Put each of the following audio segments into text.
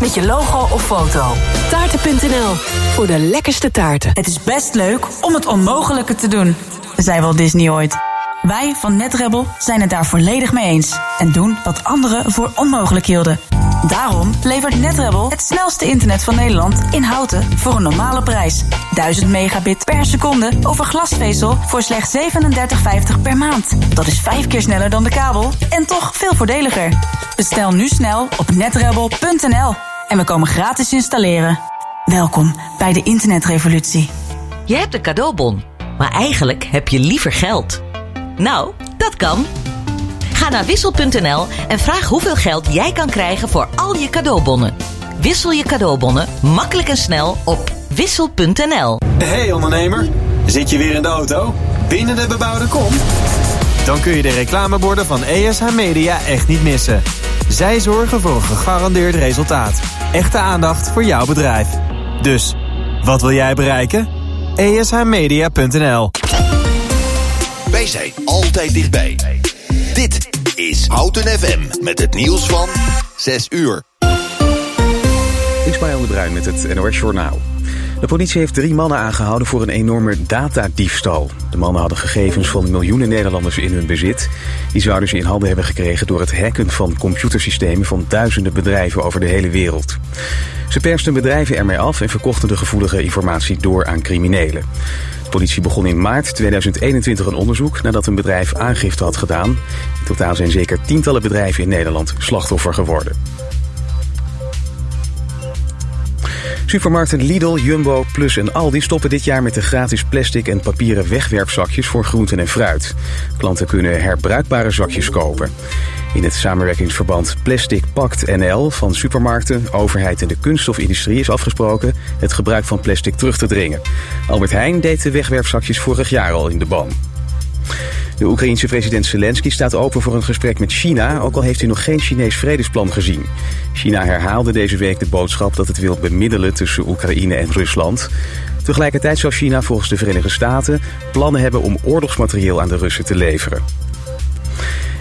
met je logo of foto. Taarten.nl voor de lekkerste taarten. Het is best leuk om het onmogelijke te doen, zei wel Disney ooit. Wij van NetRebel zijn het daar volledig mee eens en doen wat anderen voor onmogelijk hielden. Daarom levert NetRebel het snelste internet van Nederland in houten voor een normale prijs. 1000 megabit per seconde over glasvezel voor slechts 37,50 per maand. Dat is vijf keer sneller dan de kabel en toch veel voordeliger. Bestel nu snel op netrebel.nl en we komen gratis installeren. Welkom bij de internetrevolutie. Je hebt een cadeaubon, maar eigenlijk heb je liever geld. Nou, dat kan. Ga naar wissel.nl en vraag hoeveel geld jij kan krijgen voor al je cadeaubonnen. Wissel je cadeaubonnen makkelijk en snel op wissel.nl. Hey ondernemer, zit je weer in de auto? Binnen de bebouwde kom? Dan kun je de reclameborden van ESH Media echt niet missen. Zij zorgen voor een gegarandeerd resultaat. Echte aandacht voor jouw bedrijf. Dus, wat wil jij bereiken? ESHmedia.nl Wij zijn altijd dichtbij. Dit is Houten FM met het nieuws van 6 uur. Ismaël de Bruin met het NOS Journaal. De politie heeft drie mannen aangehouden voor een enorme datadiefstal. De mannen hadden gegevens van miljoenen Nederlanders in hun bezit. Die zouden ze in handen hebben gekregen door het hacken van computersystemen van duizenden bedrijven over de hele wereld. Ze persten bedrijven ermee af en verkochten de gevoelige informatie door aan criminelen. De politie begon in maart 2021 een onderzoek nadat een bedrijf aangifte had gedaan. In totaal zijn zeker tientallen bedrijven in Nederland slachtoffer geworden. Supermarkten Lidl, Jumbo, Plus en Aldi stoppen dit jaar met de gratis plastic en papieren wegwerpzakjes voor groenten en fruit. Klanten kunnen herbruikbare zakjes kopen. In het samenwerkingsverband Plastic Pact NL van supermarkten, overheid en de kunststofindustrie is afgesproken het gebruik van plastic terug te dringen. Albert Heijn deed de wegwerpzakjes vorig jaar al in de ban. De Oekraïense president Zelensky staat open voor een gesprek met China, ook al heeft hij nog geen Chinees vredesplan gezien. China herhaalde deze week de boodschap dat het wil bemiddelen tussen Oekraïne en Rusland. Tegelijkertijd zou China volgens de Verenigde Staten plannen hebben om oorlogsmaterieel aan de Russen te leveren.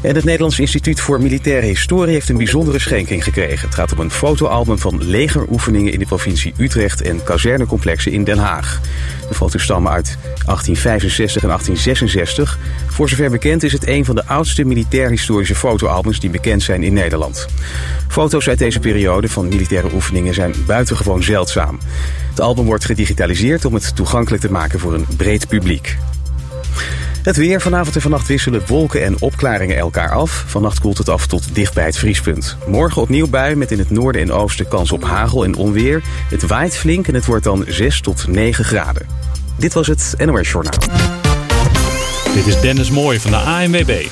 En het Nederlands Instituut voor Militaire Historie heeft een bijzondere schenking gekregen. Het gaat om een fotoalbum van legeroefeningen in de provincie Utrecht en kazernecomplexen in Den Haag. De foto's stammen uit 1865 en 1866. Voor zover bekend is het een van de oudste militair-historische fotoalbums die bekend zijn in Nederland. Foto's uit deze periode van militaire oefeningen zijn buitengewoon zeldzaam. Het album wordt gedigitaliseerd om het toegankelijk te maken voor een breed publiek. Het weer vanavond en vannacht wisselen wolken en opklaringen elkaar af. Vannacht koelt het af tot dicht bij het vriespunt. Morgen opnieuw bui met in het noorden en oosten kans op hagel en onweer. Het waait flink en het wordt dan 6 tot 9 graden. Dit was het NOS Journaal. Dit is Dennis Mooij van de ANWB.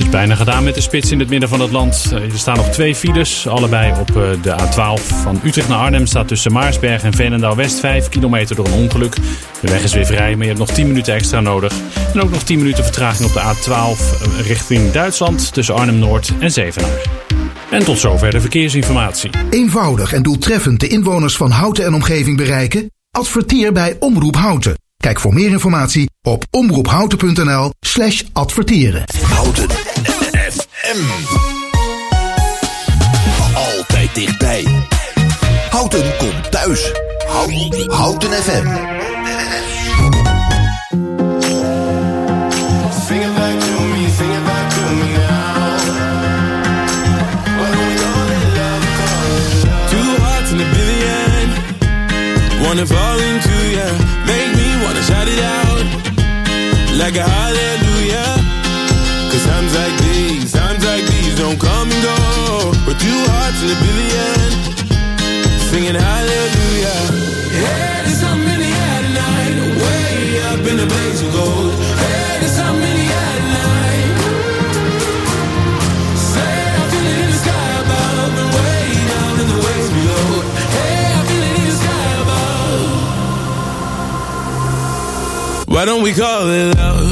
Het is bijna gedaan met de spits in het midden van het land. Eh, Er staan nog twee files, allebei op eh, de A12. Van Utrecht naar Arnhem staat tussen Maarsberg en Veenendaal-West 5 kilometer door een ongeluk. De weg is weer vrij, maar je hebt nog 10 minuten extra nodig. En ook nog 10 minuten vertraging op de A12 eh, richting Duitsland tussen Arnhem-Noord en Zevenaar. En tot zover de verkeersinformatie. Eenvoudig en doeltreffend de inwoners van Houten en omgeving bereiken? Adverteer bij Omroep Houten. Kijk voor meer informatie op omroephouten.nl slash adverteren. Houten FM. Altijd dichtbij. Houten komt thuis. Houten, Houten FM. Wanna fall into ya. Make me wanna shout it out. Like a. two hearts in a billion. Singing hallelujah. Hey, there's something in the air tonight. Way up in the blaze of gold. Hey, there's something in the air tonight. Say, I feel it in the sky above and way down in the waves below. Hey, I feel it in the sky above. Why don't we call it love?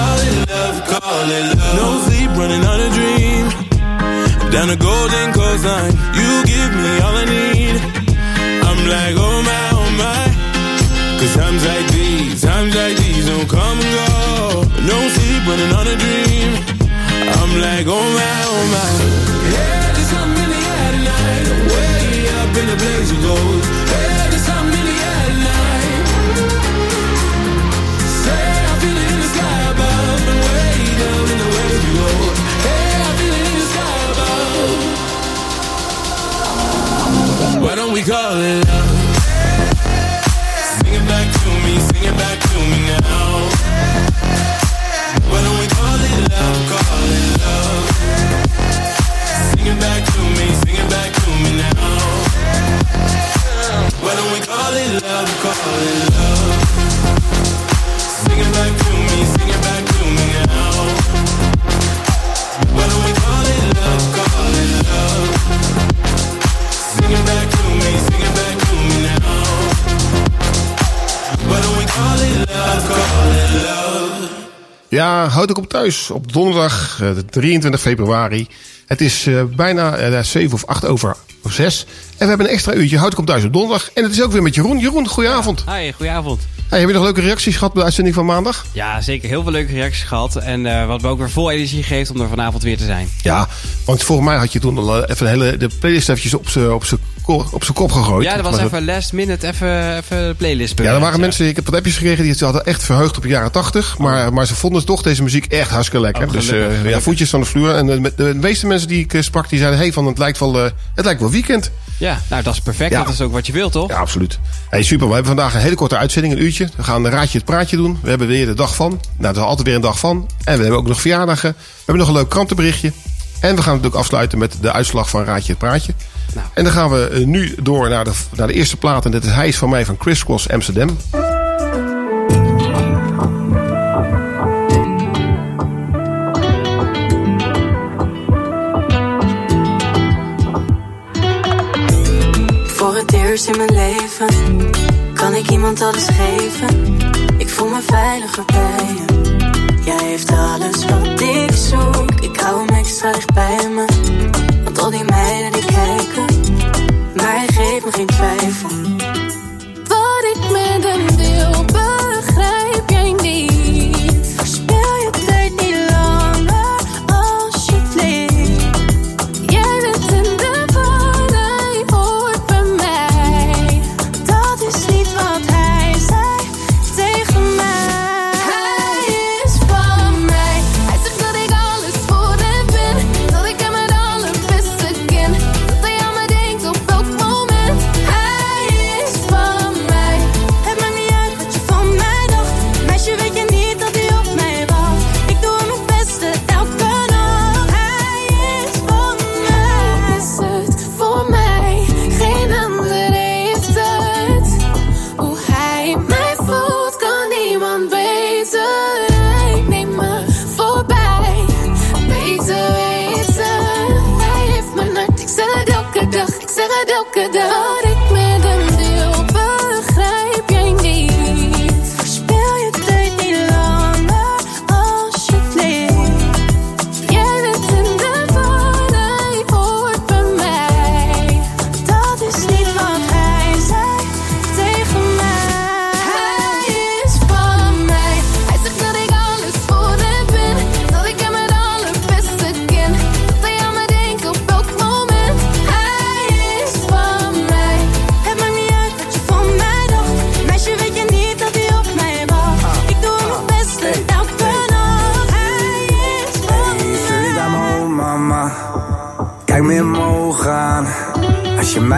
Call it love, call it love. No sleep, running on a dream. Down a golden coastline, you give me all I need. I'm like, oh my, oh my. Cause times like these, times like these don't come and go. No sleep, running on a dream. I'm like, oh my, oh my. Yeah, there's something in the air tonight. Way up in the blaze of gold. We call it love? Houd ik op thuis op donderdag eh, de 23 februari. Het is eh, bijna eh, 7 of 8 over 6. En we hebben een extra uurtje houd ik op thuis op donderdag. En het is ook weer met Jeroen. Jeroen, goedenavond. Hi, goedenavond. Hey, heb je nog leuke reacties gehad bij de uitzending van maandag? Ja, zeker. Heel veel leuke reacties gehad. En eh, wat me ook weer vol energie geeft om er vanavond weer te zijn. Ja, want volgens mij had je toen al even de hele de playlist eventjes op zijn op op zijn kop gegooid. Ja, dat was even last minute, even, even de playlist Ja, er waren mensen, ik heb wat appjes gekregen, die hadden echt verheugd op de jaren 80. Maar, maar ze vonden toch deze muziek echt hartstikke lekker. Oh, dus ja, voetjes van de vloer. En de, de meeste mensen die ik eh, sprak, die zeiden, hey, van, het, lijkt wel, eh, het lijkt wel weekend. Ja, nou dat is perfect. Ja. Dat is ook wat je wilt, toch? Ja, absoluut. Hey, super. We hebben vandaag een hele korte uitzending, een uurtje. We gaan een raadje het praatje doen. We hebben weer de dag van. Nou, dat is altijd weer een dag van. En we hebben ook nog verjaardagen. We hebben nog een leuk krantenberichtje. En we gaan natuurlijk afsluiten met de uitslag van Raadje het Praatje. Nou. En dan gaan we eh, nu door naar de, naar de eerste plaat. En dit is Hij is van mij van Chris Cross Amsterdam. Het eerst in mijn leven kan ik iemand alles geven. Ik voel me veiliger bij je. Jij heeft alles wat ik zoek. Ik hou hem extra dicht bij me. Want al die meiden die kijken, maar hij geeft me geen twijfel.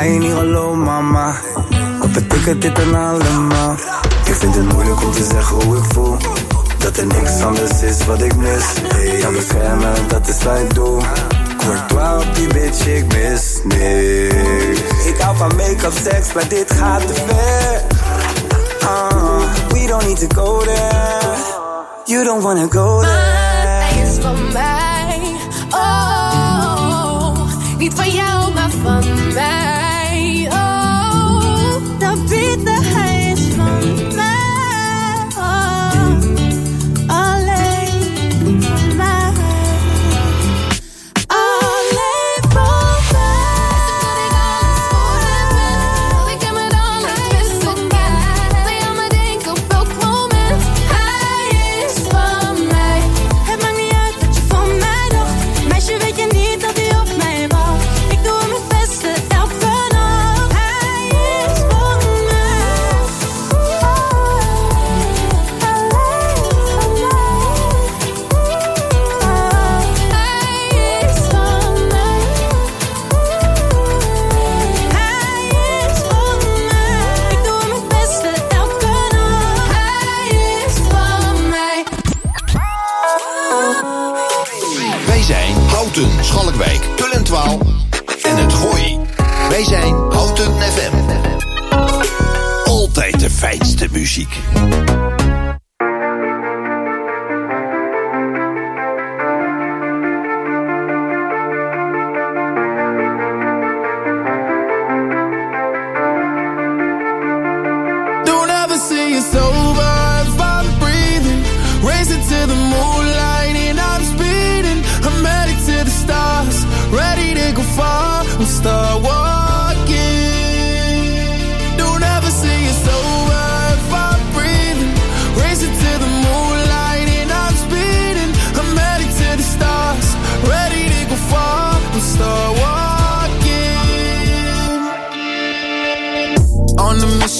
Mij niet mama. Wat betekent dit dan allemaal? Ik vind het moeilijk om te zeggen hoe ik voel. Dat er niks anders is wat ik mis. Hey, jou beschermen, dat is wat ik doe. Op die bitch, ik mis niks. Ik hou van make-up, seks, maar dit gaat te ver. Uh, we don't need to go there. You don't wanna go there. Van mij.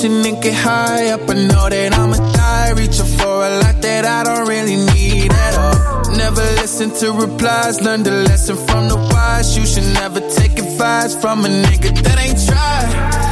On and get high up. I know that I'ma die. Reaching for a lot that I don't really need at all. Never listen to replies. Learn the lesson from the wise. You should never take advice from a nigga that ain't tried.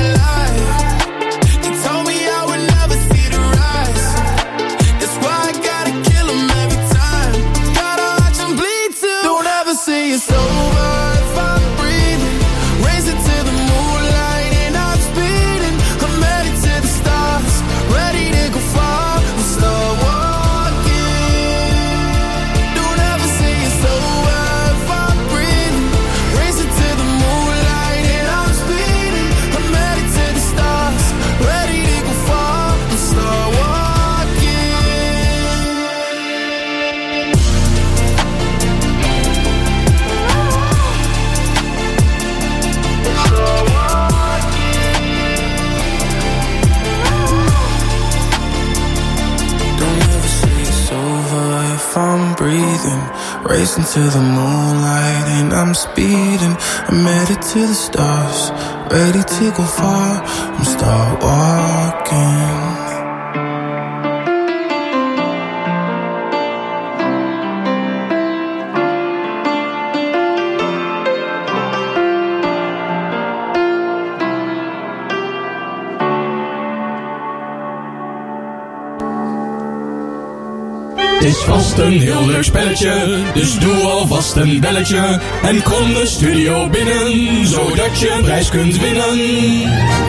alive. Racing to the moonlight and I'm speeding. I'm headed to the stars, ready to go far. I'm start walking. Het is vast een heel leuk spelletje, dus doe alvast een belletje. En kom de studio binnen, zodat je een prijs kunt winnen.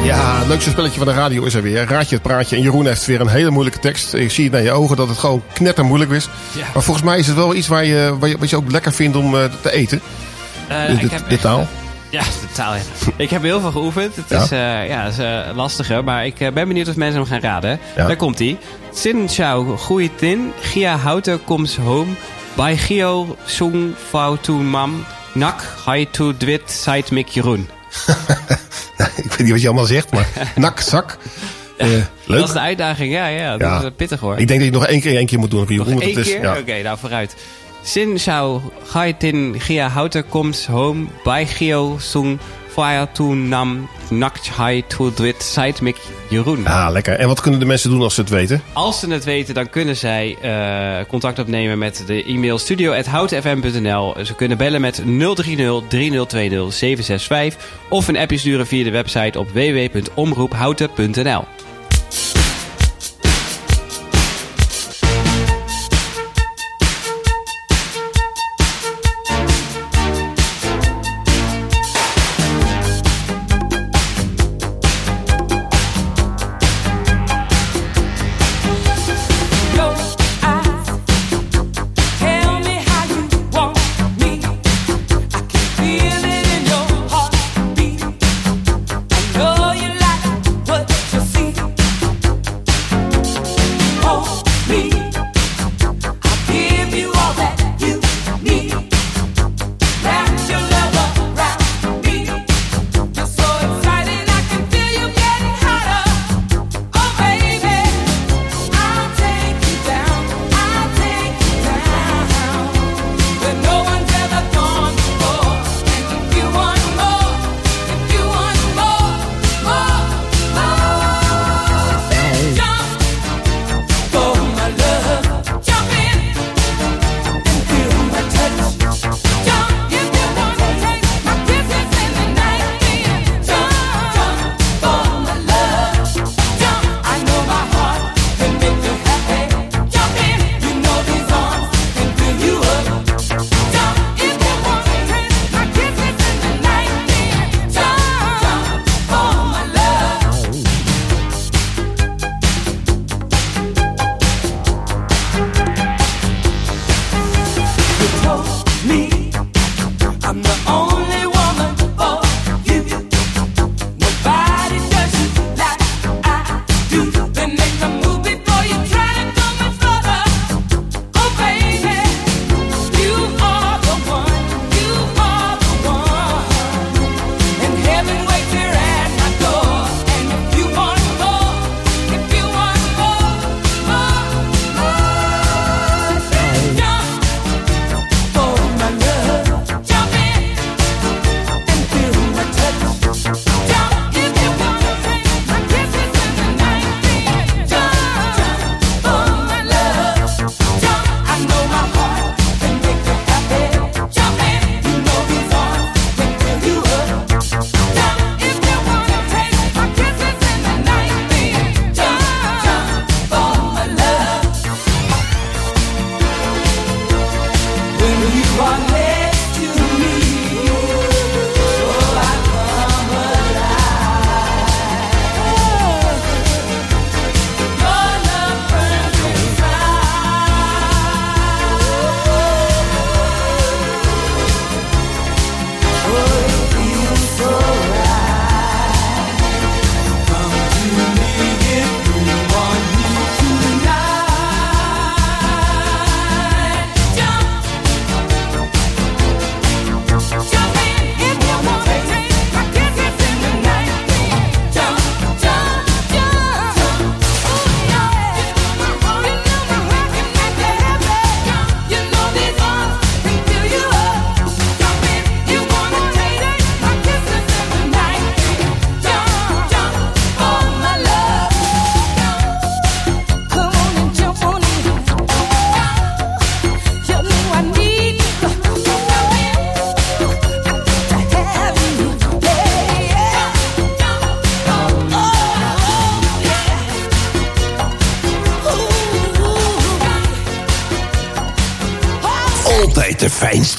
Ja, het leukste spelletje van de radio is er weer. Raad je het praatje. En Jeroen heeft weer een hele moeilijke tekst. Ik zie het naar je ogen dat het gewoon knettermoeilijk is. Ja. Maar volgens mij is het wel iets waar je, waar je, wat je ook lekker vindt om eh, te eten. Eh, Dit- heb dit taal. eh, Ja, de taal. Ja. ik heb heel veel geoefend. Het Ja? is, eh, ja, is eh, lastiger, maar ik eh, ben benieuwd of mensen hem gaan raden. Ja. Daar komt hij. Sin Chao Goei Tin, Gia Houten Comes Home, Bai Gio Sung Fao Tu Mam, Nak Hai Tu Dwit Sait Mik Jeroen. ik weet niet wat je allemaal zegt, maar nak, zak. Eh, leuk. Dat is de uitdaging, ja, ja. Dat Ja. is eh, pittig hoor. Ik denk dat je nog één keer één keer moet doen voor Jeroen. het is, keer? ja. Oké, nou vooruit. Sin Chao Gai Tin Gia Houten Comes Home, Bai Gio Sung Tu Nam, Nak Hai Tu Dwit Sait Mik Jeroen. Ah, lekker. En wat kunnen de mensen doen als ze het weten? Als ze het weten, dan kunnen zij eh, contact opnemen met de e-mail studio.houtfm.nl. Ze kunnen bellen met 030 3020 765 of een appje sturen via de website op www.omroephouten.nl.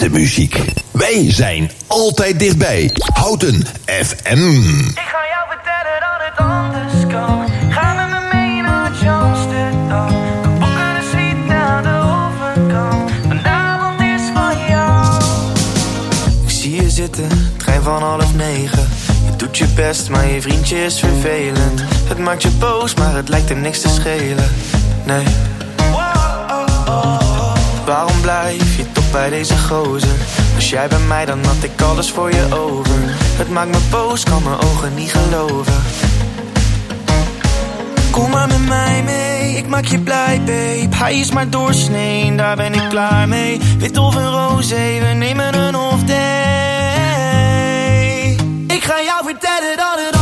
de muziek. Wij zijn altijd dichtbij. Houten FM. Ik ga jou vertellen dat het anders kan. Ga met me mee naar Amsterdam. We boeken een suite aan de overkant. Vanavond is van jou. Ik zie je zitten, trein van half negen. Je doet je best, maar je vriendje is vervelend. Het maakt je boos, maar het lijkt er niks te schelen. Nee. Waarom blijf je toch bij deze gozer? Was jij bij mij, dan had ik alles voor je over. Het maakt me boos, kan mijn ogen niet geloven. Kom maar met mij mee, ik maak je blij, babe. Hij is maar doorsnee, daar ben ik klaar mee. Wit of een roze, we nemen een off day. Ik ga jou vertellen dat het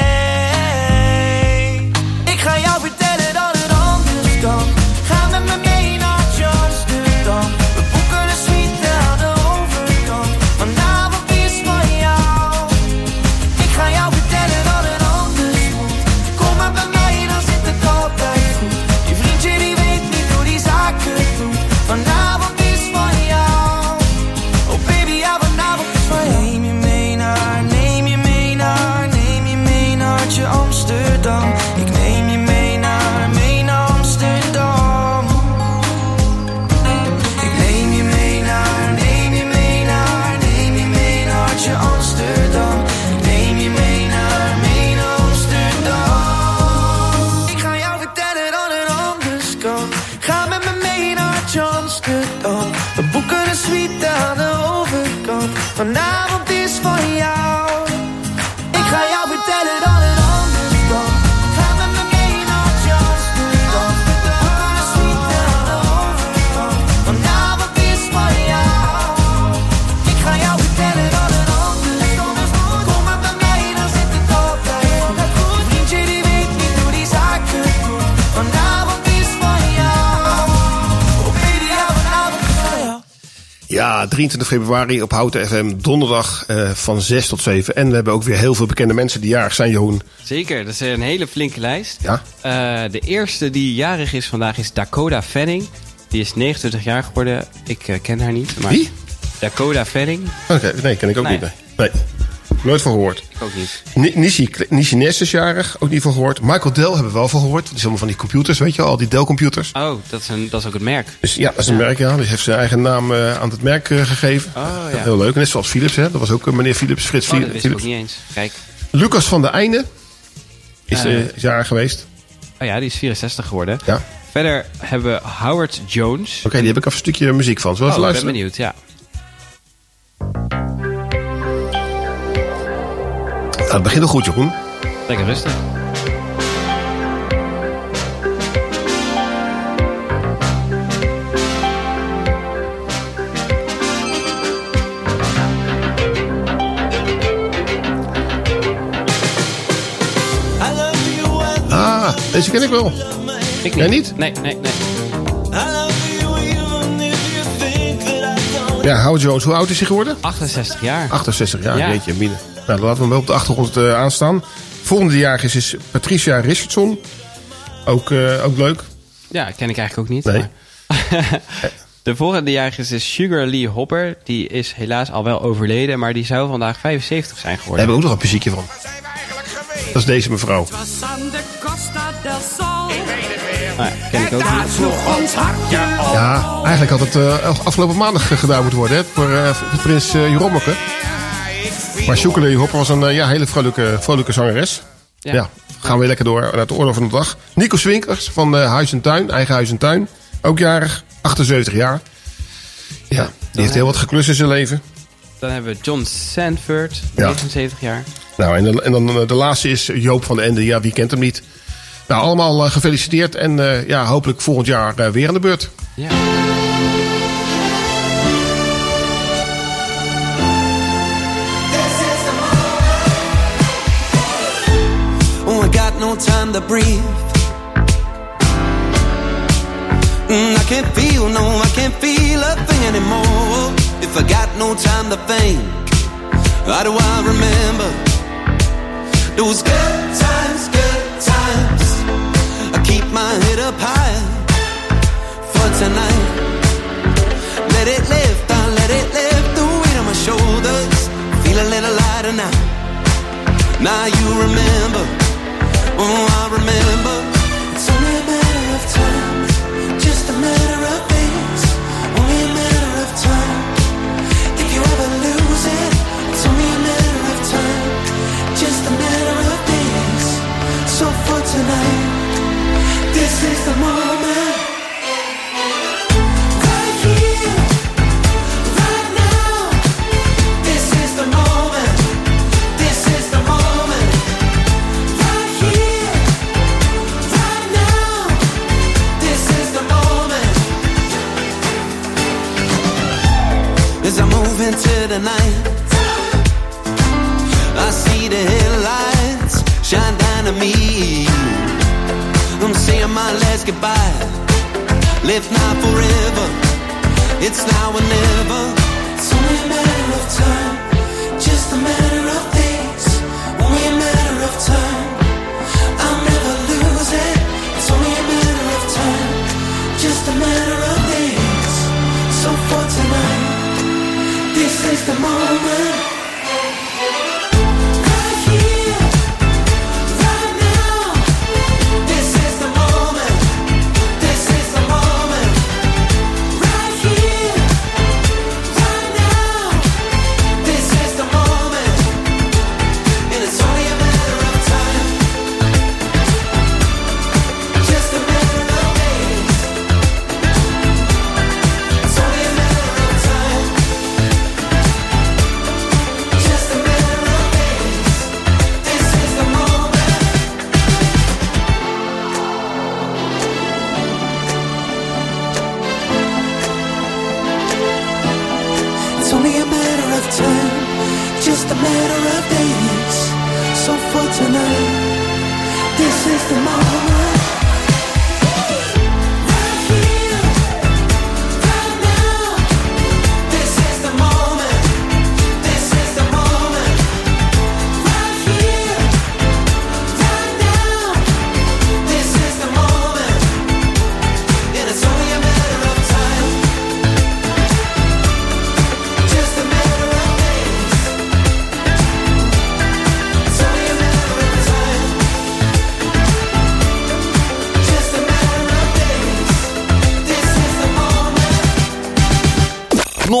Ja, 23 februari op Houten FM, donderdag eh, van 6 tot 7. En we hebben ook weer heel veel bekende mensen die jarig zijn, Jeroen. Zeker, dat is een hele flinke lijst. Ja. Eh, de eerste die jarig is vandaag is Dakota Fanning. Die is 29 jaar geworden. Ik eh, ken haar niet. Maar Wie? Dakota Fanning. Oké, nee, ken ik ook Nee. niet. Nee. nee. Nooit van gehoord. Ook niet. Ni- Nishi, Nishi Ness is jarig, ook niet van gehoord. Michael Dell hebben we wel van gehoord. Dat is allemaal van die computers, weet je al die Dell-computers. Oh, dat is, een, dat is ook het merk. Dus ja, dat is een merk, ja. Die heeft zijn eigen naam eh, aan het merk eh, gegeven. Oh, ja. Heel leuk. Net zoals Philips, hè. Dat was ook eh, meneer Philips, Frits Oh, dat Philips. wist ik ook niet eens. Kijk. Lucas van der Einde is, eh, is jarig geweest. Oh ja, die is 64 geworden. Ja. Verder hebben we Howard Jones. Oké, die heb ik even een stukje muziek van. We Oh, even ik ben benieuwd, ja. Nou, het begint al goed, Jeroen. Lekker rustig. Ah, deze ken ik wel. Ik Jij niet? Nee, nee, nee. Ja, Howard Jones, hoe oud is hij geworden? 68 jaar. 68 jaar, Ja. jeetje, mine. Nou, dan laten we hem wel op de achtergrond eh, aanstaan. Volgende jaar is, is Patricia Richardson. Ook, eh, ook leuk. Ja, ken ik eigenlijk ook niet. Nee. maar- De volgende jarige is Sugar Lee Hopper. Die is helaas al wel overleden, maar die zou vandaag 75 zijn Daar geworden. hebben we ook nog een muziekje van. Dat is deze mevrouw. Ah, ken ik ook niet. Ja, eigenlijk had het eh, afgelopen maandag gedaan moeten worden. Hè, voor, eh, voor prins uh, Jerommeke. Maar Lee Hopper was een eh, ja, hele vrolijke, vrolijke zangeres. Ja. Ja. gaan we lekker door naar de orde van de dag. Nico Swinkers van eh, Huis en Tuin, eigen Huis en Tuin. Ook jarig, 78 jaar. Ja, die heeft heel wat geklust in zijn leven. Dan hebben we John Sanford, Ja. 79 jaar. Nou, en, de- en dan eh, de laatste is Joop van de Ende. Ja, wie kent hem niet? Nou, allemaal gefeliciteerd. En ja, hopelijk volgend jaar weer aan de beurt. Ja. No time to breathe. Mm, I can't feel, no, I can't feel a thing anymore. If I got no time to think, how do I remember those good times, good times? I keep my head up high for tonight. Let it lift, I let it lift the weight on my shoulders. Feel a little lighter now. Now you remember, oh I remember. It's only a matter of time, just a matter of only a matter of time. You ever lose it, it's only a matter of time, just a matter of. So for tonight, this is the moment. Into the night, I see the headlights shine down on me. I'm saying my last goodbye. Live now forever. It's now or never.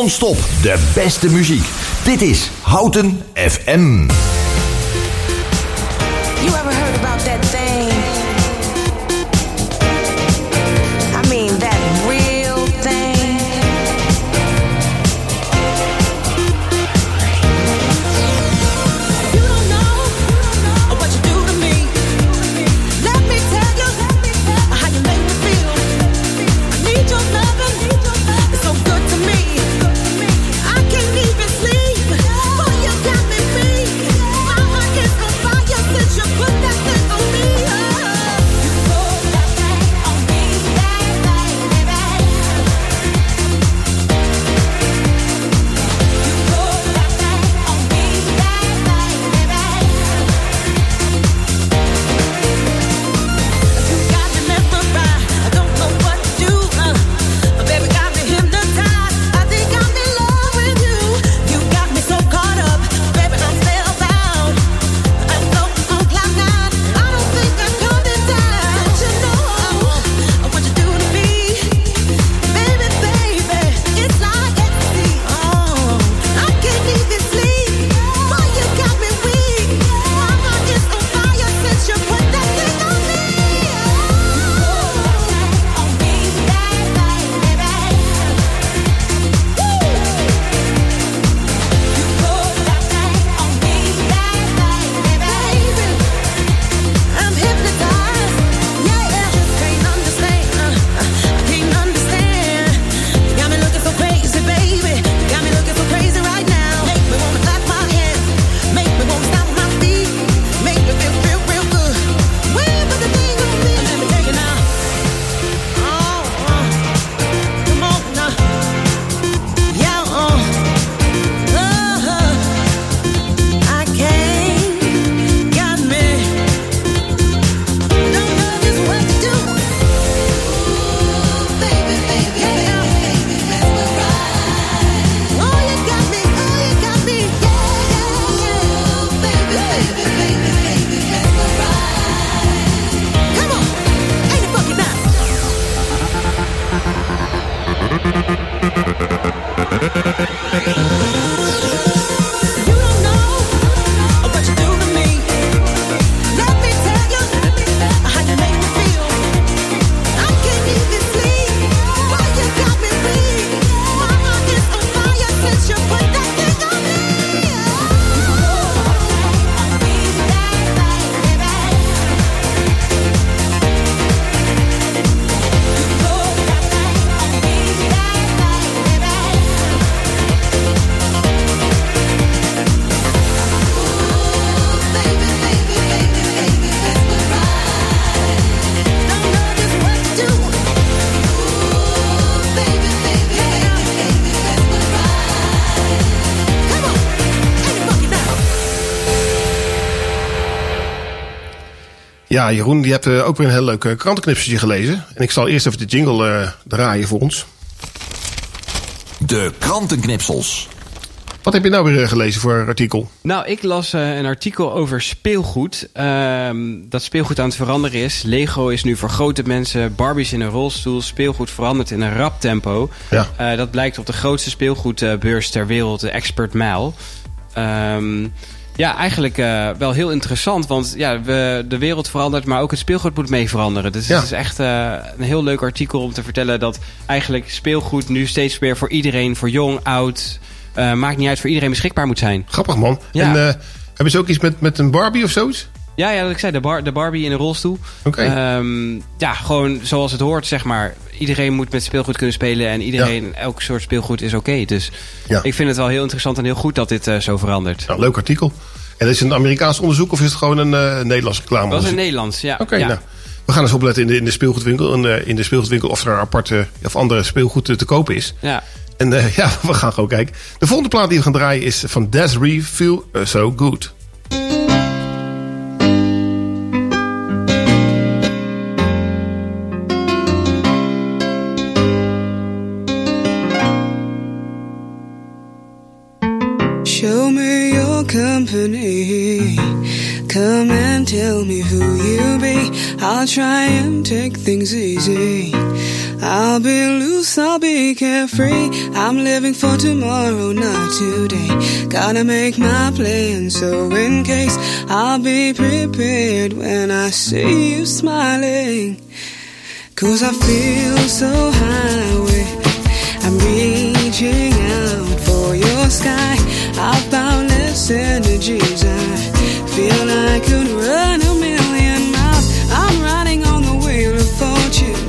Non-stop de beste muziek. Dit is Houten FM. You ever heard about that? Ja, Jeroen, je hebt eh, ook weer een heel leuk eh, krantenknipseltje gelezen. En ik zal eerst even de jingle eh, draaien voor ons. De krantenknipsels. Wat heb je nou weer gelezen voor artikel? Nou, ik las eh, een artikel over speelgoed. Ehm, dat speelgoed aan het veranderen is. Lego is nu voor grote mensen, Barbies in een rolstoel. Speelgoed verandert in een rap tempo. Ja. Eh, dat blijkt op de grootste speelgoedbeurs ter wereld, de Expert Mile. Ehm, ja, eigenlijk eh, wel heel interessant. Want ja, we, de wereld verandert, maar ook het speelgoed moet mee veranderen. Dus Ja. het is echt eh, een heel leuk artikel om te vertellen dat eigenlijk speelgoed nu steeds meer voor iedereen, voor jong, oud, eh, maakt niet uit, voor iedereen beschikbaar moet zijn. Grappig man. Ja. En hebben ze ook iets met, met een Barbie of zoiets? Ja, ja, dat ik zei, de, bar, de Barbie in een rolstoel. Oké. Ehm, ja, gewoon zoals het hoort, zeg maar. Iedereen moet met speelgoed kunnen spelen en iedereen, elk soort speelgoed is oké. Dus Ja. ik vind het wel heel interessant en heel goed dat dit eh, zo verandert. Nou, leuk artikel. En is het een Amerikaans onderzoek of is het gewoon een eh Nederlands reclame? Dat was in Nederlands, ja. Oké, ja. nou. We gaan eens opletten in de, in de speelgoedwinkel. En, eh, in de speelgoedwinkel of er aparte of andere speelgoed te, te kopen is. Ja. En ja, we gaan gewoon kijken. De volgende plaat die we gaan draaien is van Desiree Feel So Good. Company. Come and tell me who you be. I'll try and take things easy. I'll be loose, I'll be carefree. I'm living for tomorrow, not today. Gotta make my plan, so in case I'll be prepared when I see you smiling. Cause I feel so high I'm reaching out sky. I've boundless energies. I feel I could run a million miles. I'm riding on the wheel of fortune,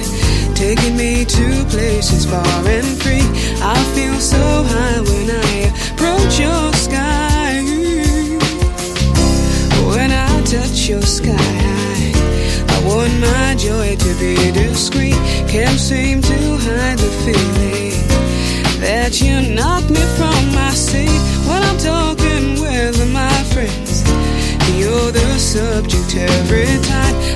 taking me to places far and free. I feel so high when I approach your sky. When I touch your sky, I want my joy to be discreet. Can't seem to hide the feeling that you knock my when I'm talking with my friends. You're the subject every time.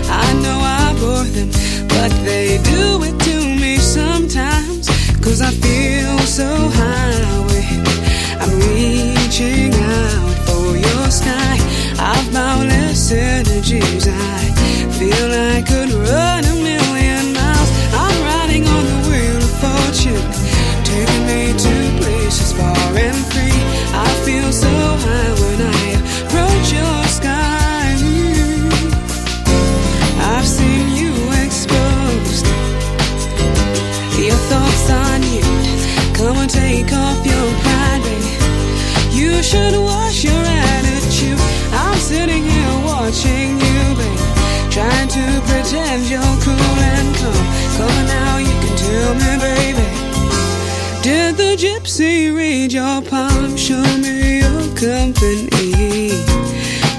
Gypsy read your palm? Show me your company.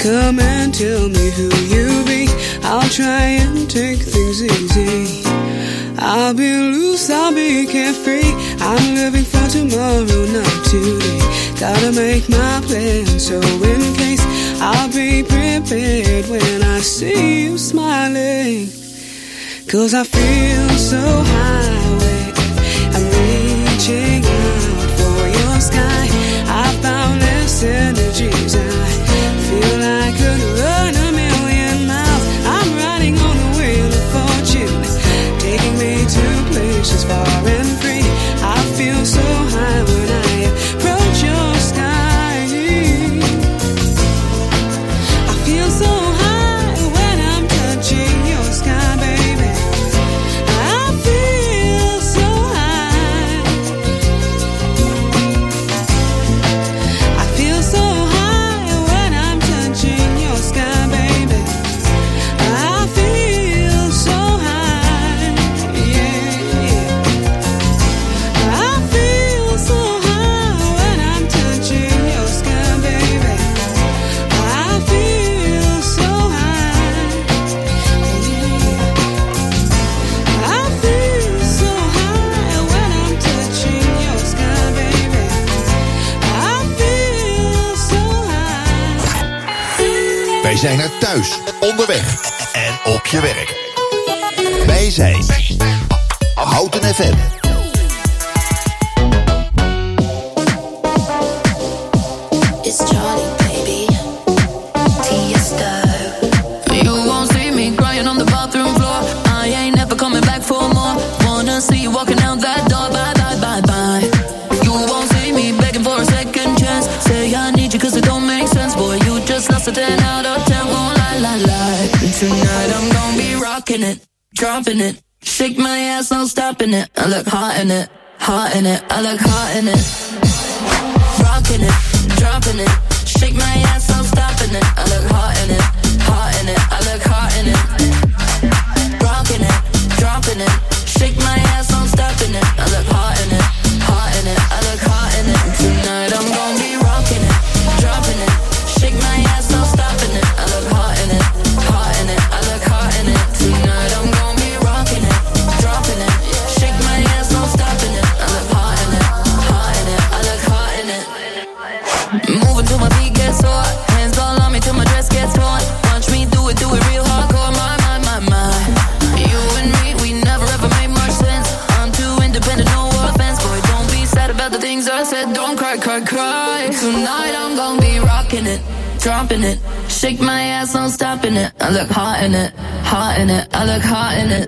Come and tell me who you be. I'll try and take things easy. I'll be loose, I'll be carefree. I'm living for tomorrow, not today. Gotta make my plan, so in case I'll be prepared when I see you smiling. Cause I feel so high synergies Don't cry. Tonight I'm gonna be rocking it, dropping it. Shake my ass, I'm stopping it. I look hot in it, hot in it. I look hot in it.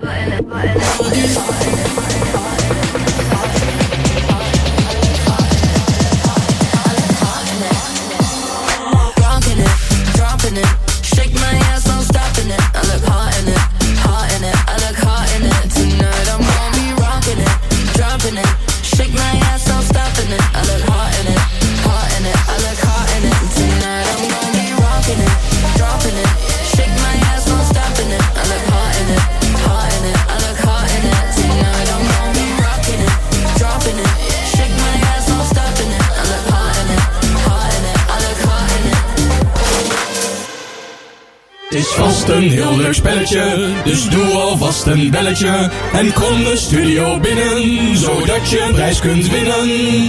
Een heel leuk spelletje, dus doe alvast een belletje. En kom de studio binnen, zodat je een prijs kunt winnen.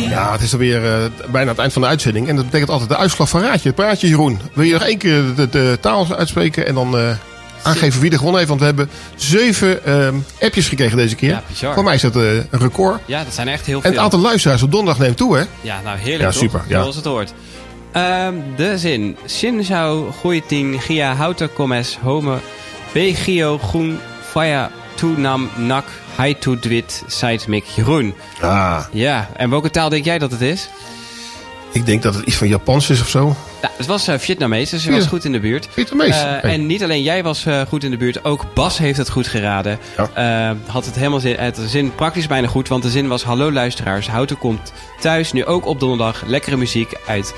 Ja, het is alweer eh, bijna het eind van de uitzending. En dat betekent altijd de uitslag van Raadje. Het praatje, Jeroen. Wil je nog één keer de, de taal uitspreken en dan eh, aangeven wie er gewonnen heeft? Want we hebben zeven ehm, appjes gekregen deze keer. Ja, bizar. Voor mij is dat eh, een record. Ja, dat zijn echt heel En veel. het aantal luisteraars op donderdag neemt toe, hè? Ja, nou heerlijk Ja, toch? super, ja. Zoals het hoort. Ehm, de zin. Shin zou goeieting gia houten commes home begio groen via toenam nak hai to dwit groen. Ah. Ja, en welke taal denk jij dat het is? Ik denk dat het iets van Japans is of zo. Nou, het was eh, Vietnamees, dus je Ja. was goed in de buurt. Vietnamees, Eh. En niet alleen jij was eh, goed in de buurt, ook Bas heeft het goed geraden. Eh, had het helemaal zin, het zin praktisch bijna goed, want de zin was... Hallo luisteraars, Houten komt thuis, nu ook op donderdag. Lekkere muziek uit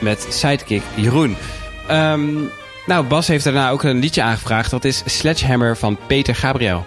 met sidekick Jeroen. Ehm, nou, Bas heeft daarna ook een liedje aangevraagd. Dat is Sledgehammer van Peter Gabriel.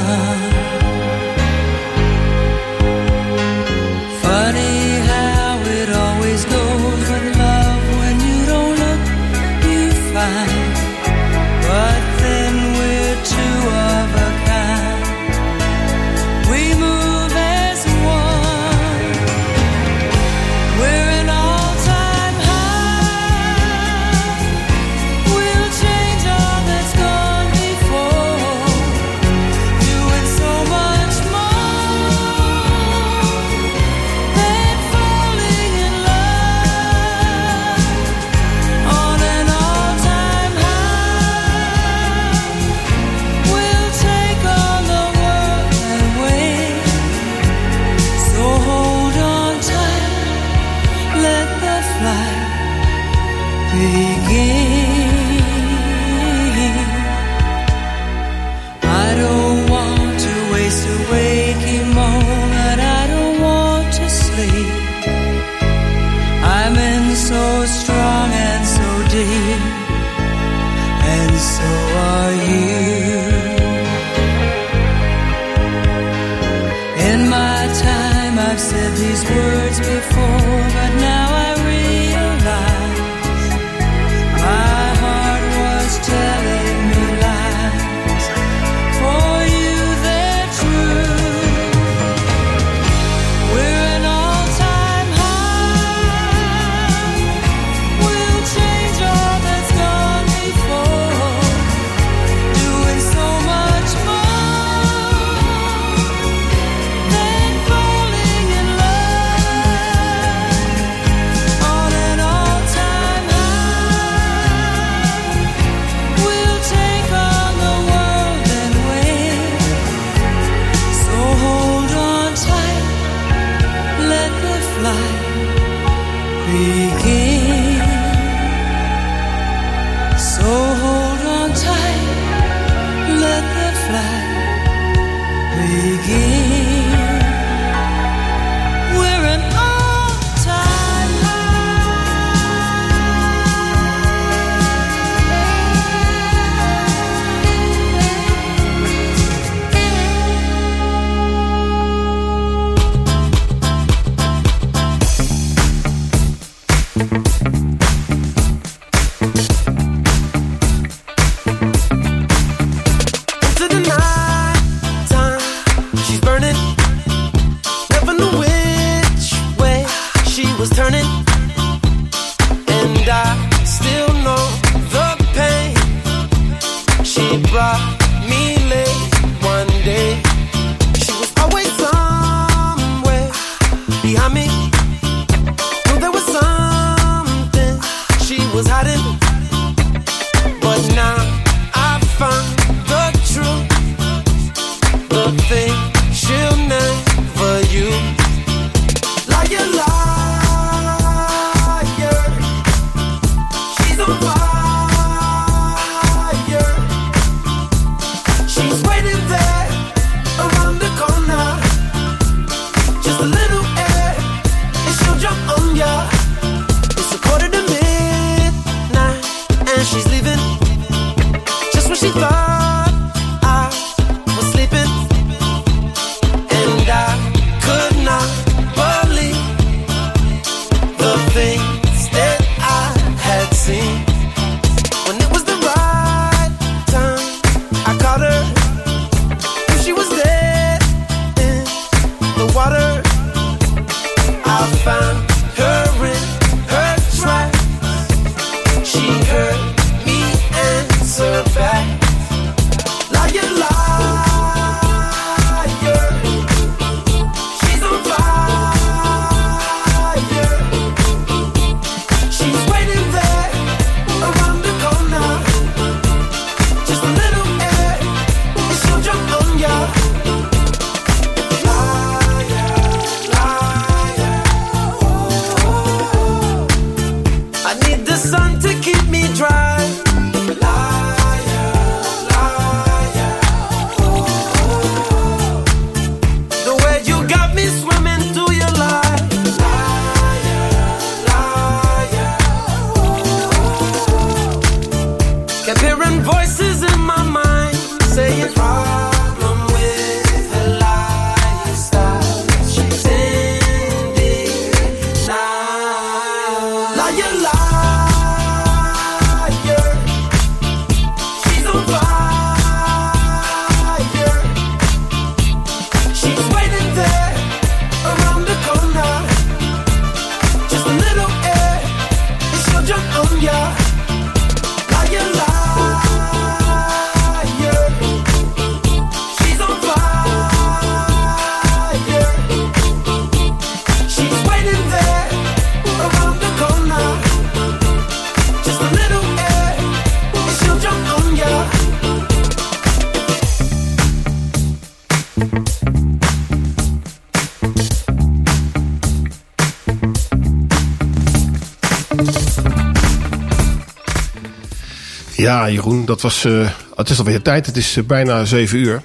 love. She thought Ja, Jeroen, dat was. eh, het is alweer tijd. Het is eh, bijna 7 uur.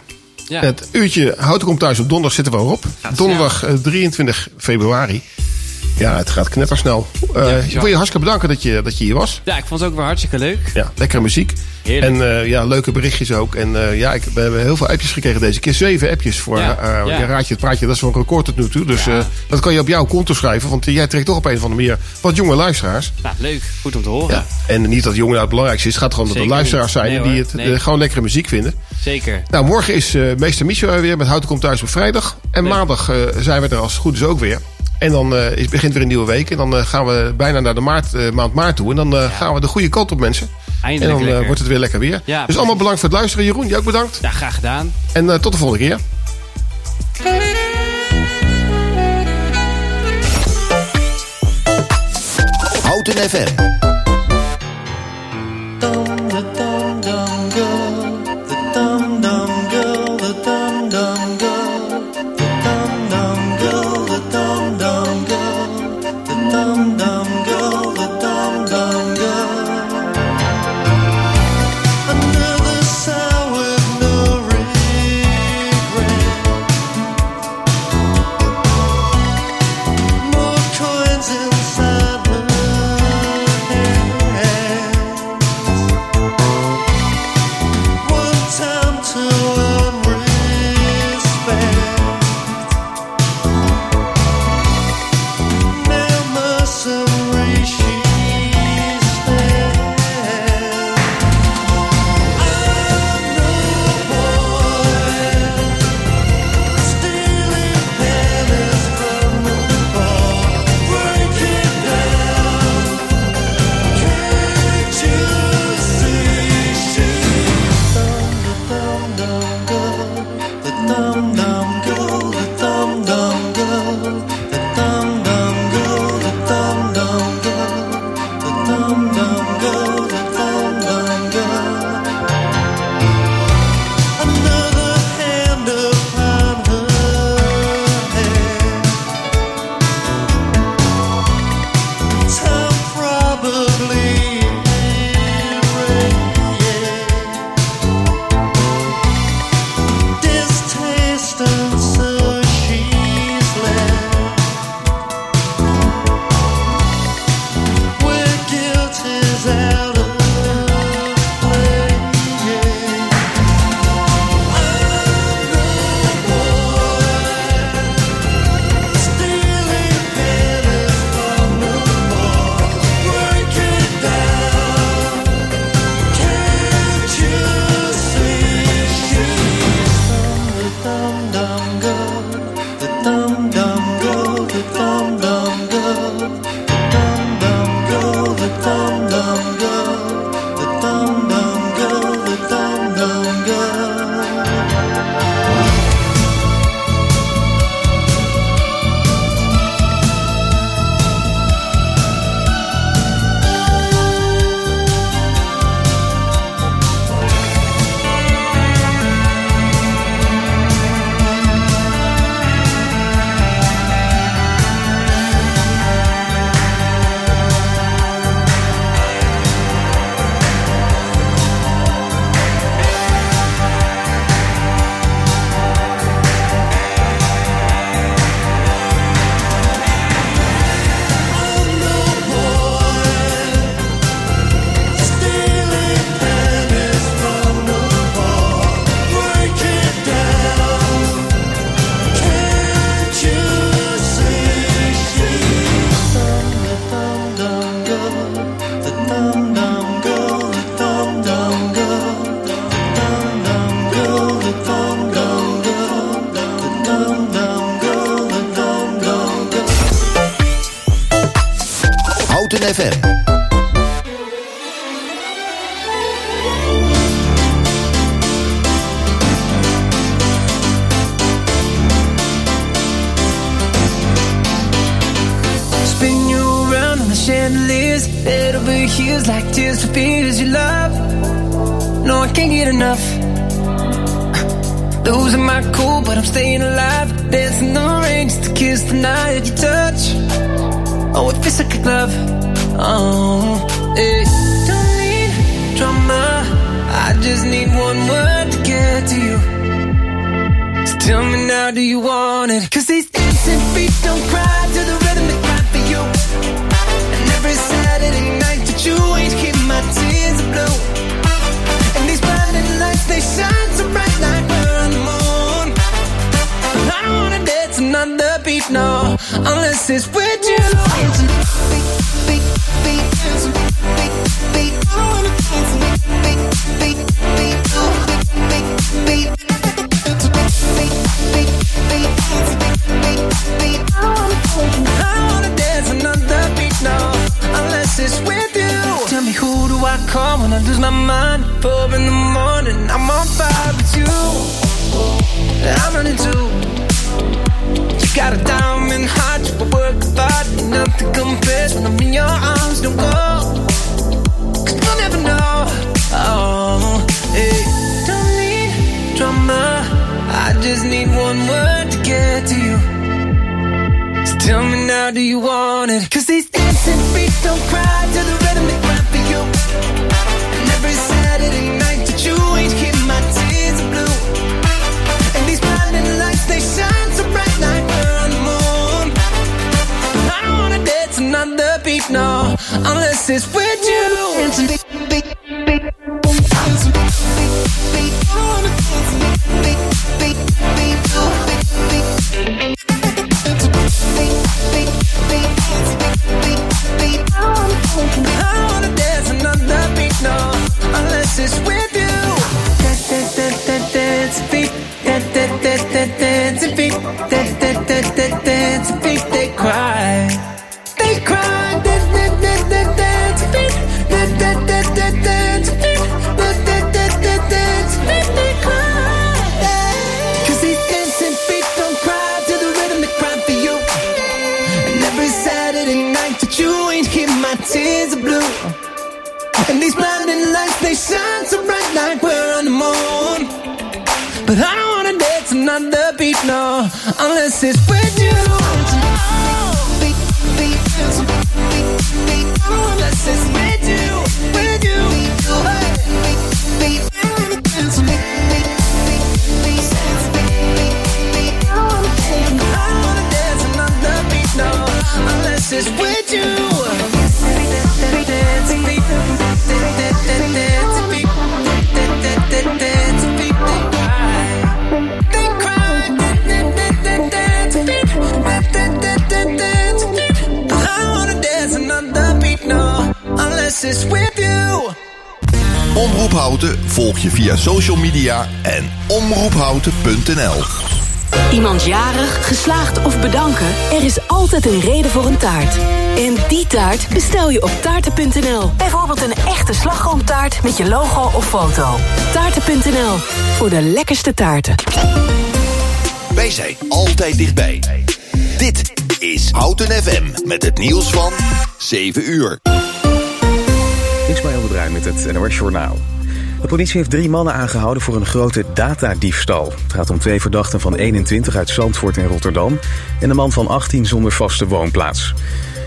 Ja. Het uurtje Houten komt thuis op donderdag zitten we erop. Donderdag eh, 23 februari. Ja, het gaat knettersnel. Eh ik wil je hartstikke bedanken dat je, dat je hier was. Ja, ik vond het ook weer hartstikke leuk. Ja, lekkere muziek. Heerlijk. En eh, ja, leuke berichtjes ook. En eh, ja, ik, we hebben heel veel appjes gekregen deze keer. Zeven appjes voor Ja, ja. je raadje het praatje. Dat is wel een record tot nu toe. Dus dat kan je op jouw konto schrijven. Want jij trekt toch op een of andere manier wat jonge luisteraars. Nou, leuk. Goed om te horen. Ja. En niet dat jongen nou het belangrijkste is. Het gaat gewoon om dat er Zeker luisteraars zijn Nee, die het Nee. gewoon lekkere muziek vinden. Zeker. Nou, morgen is meester Michel er weer met Houten komt thuis op vrijdag. En maandag zijn we er als het goed is ook weer. En dan eh, is, begint weer een nieuwe week. En dan eh, gaan we bijna naar de maart, eh, maand maart toe. En dan eh, gaan we de goede kant op, mensen. Eindelijk en dan lekker. wordt het weer lekker weer. Ja, dus allemaal bedankt voor het luisteren. Jeroen, jij ook bedankt. Ja, graag gedaan. En eh, tot de volgende keer. Houten FM. No, unless it's with you. I wanna dance another beat, no, unless it's with you. Tell me who do I call when I lose my mind? Four in the morning, I'm on fire with you. I'm running too. Got a diamond heart, you work hard, nothing compares when I'm in your arms. Don't go, cause you'll never know. Oh, hey, don't need drama. I just need one word to get to you. So tell me now, do you want it? Cause these dancing feet don't cry to the rhythm unless it's with you. That you ain't here, my tears are blue. And these blinding lights, they shine so bright like we're on the moon. But I don't wanna dance another beat, no, unless it's with you. Unless it's with you. I wanna dance another beat, no, unless it's with you. Omroep Houten volg je via social media en omroephouten.nl. Iemand jarig, geslaagd of bedanken? Er is altijd een reden voor een taart. En die taart bestel je op taarten.nl. Bijvoorbeeld een echte slagroomtaart met je logo of foto. Taarten.nl, voor de lekkerste taarten. Wij zijn altijd dichtbij. Dit is Houten FM met het nieuws van 7 uur. Ismaël de Bruin met het NOS Journaal. De politie heeft drie mannen aangehouden voor een grote datadiefstal. Het gaat om twee verdachten van 21 uit Zandvoort en Rotterdam... en een man van 18 zonder vaste woonplaats.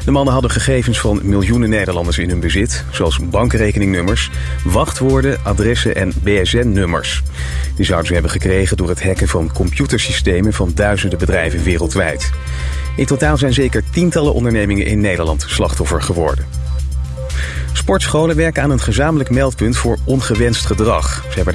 De mannen hadden gegevens van miljoenen Nederlanders in hun bezit... zoals bankrekeningnummers, wachtwoorden, adressen en BSN-nummers. Die zouden ze hebben gekregen door het hacken van computersystemen... van duizenden bedrijven wereldwijd. In totaal zijn zeker tientallen ondernemingen in Nederland slachtoffer geworden. Sportscholen werken aan een gezamenlijk meldpunt voor ongewenst gedrag. Ze hebben daar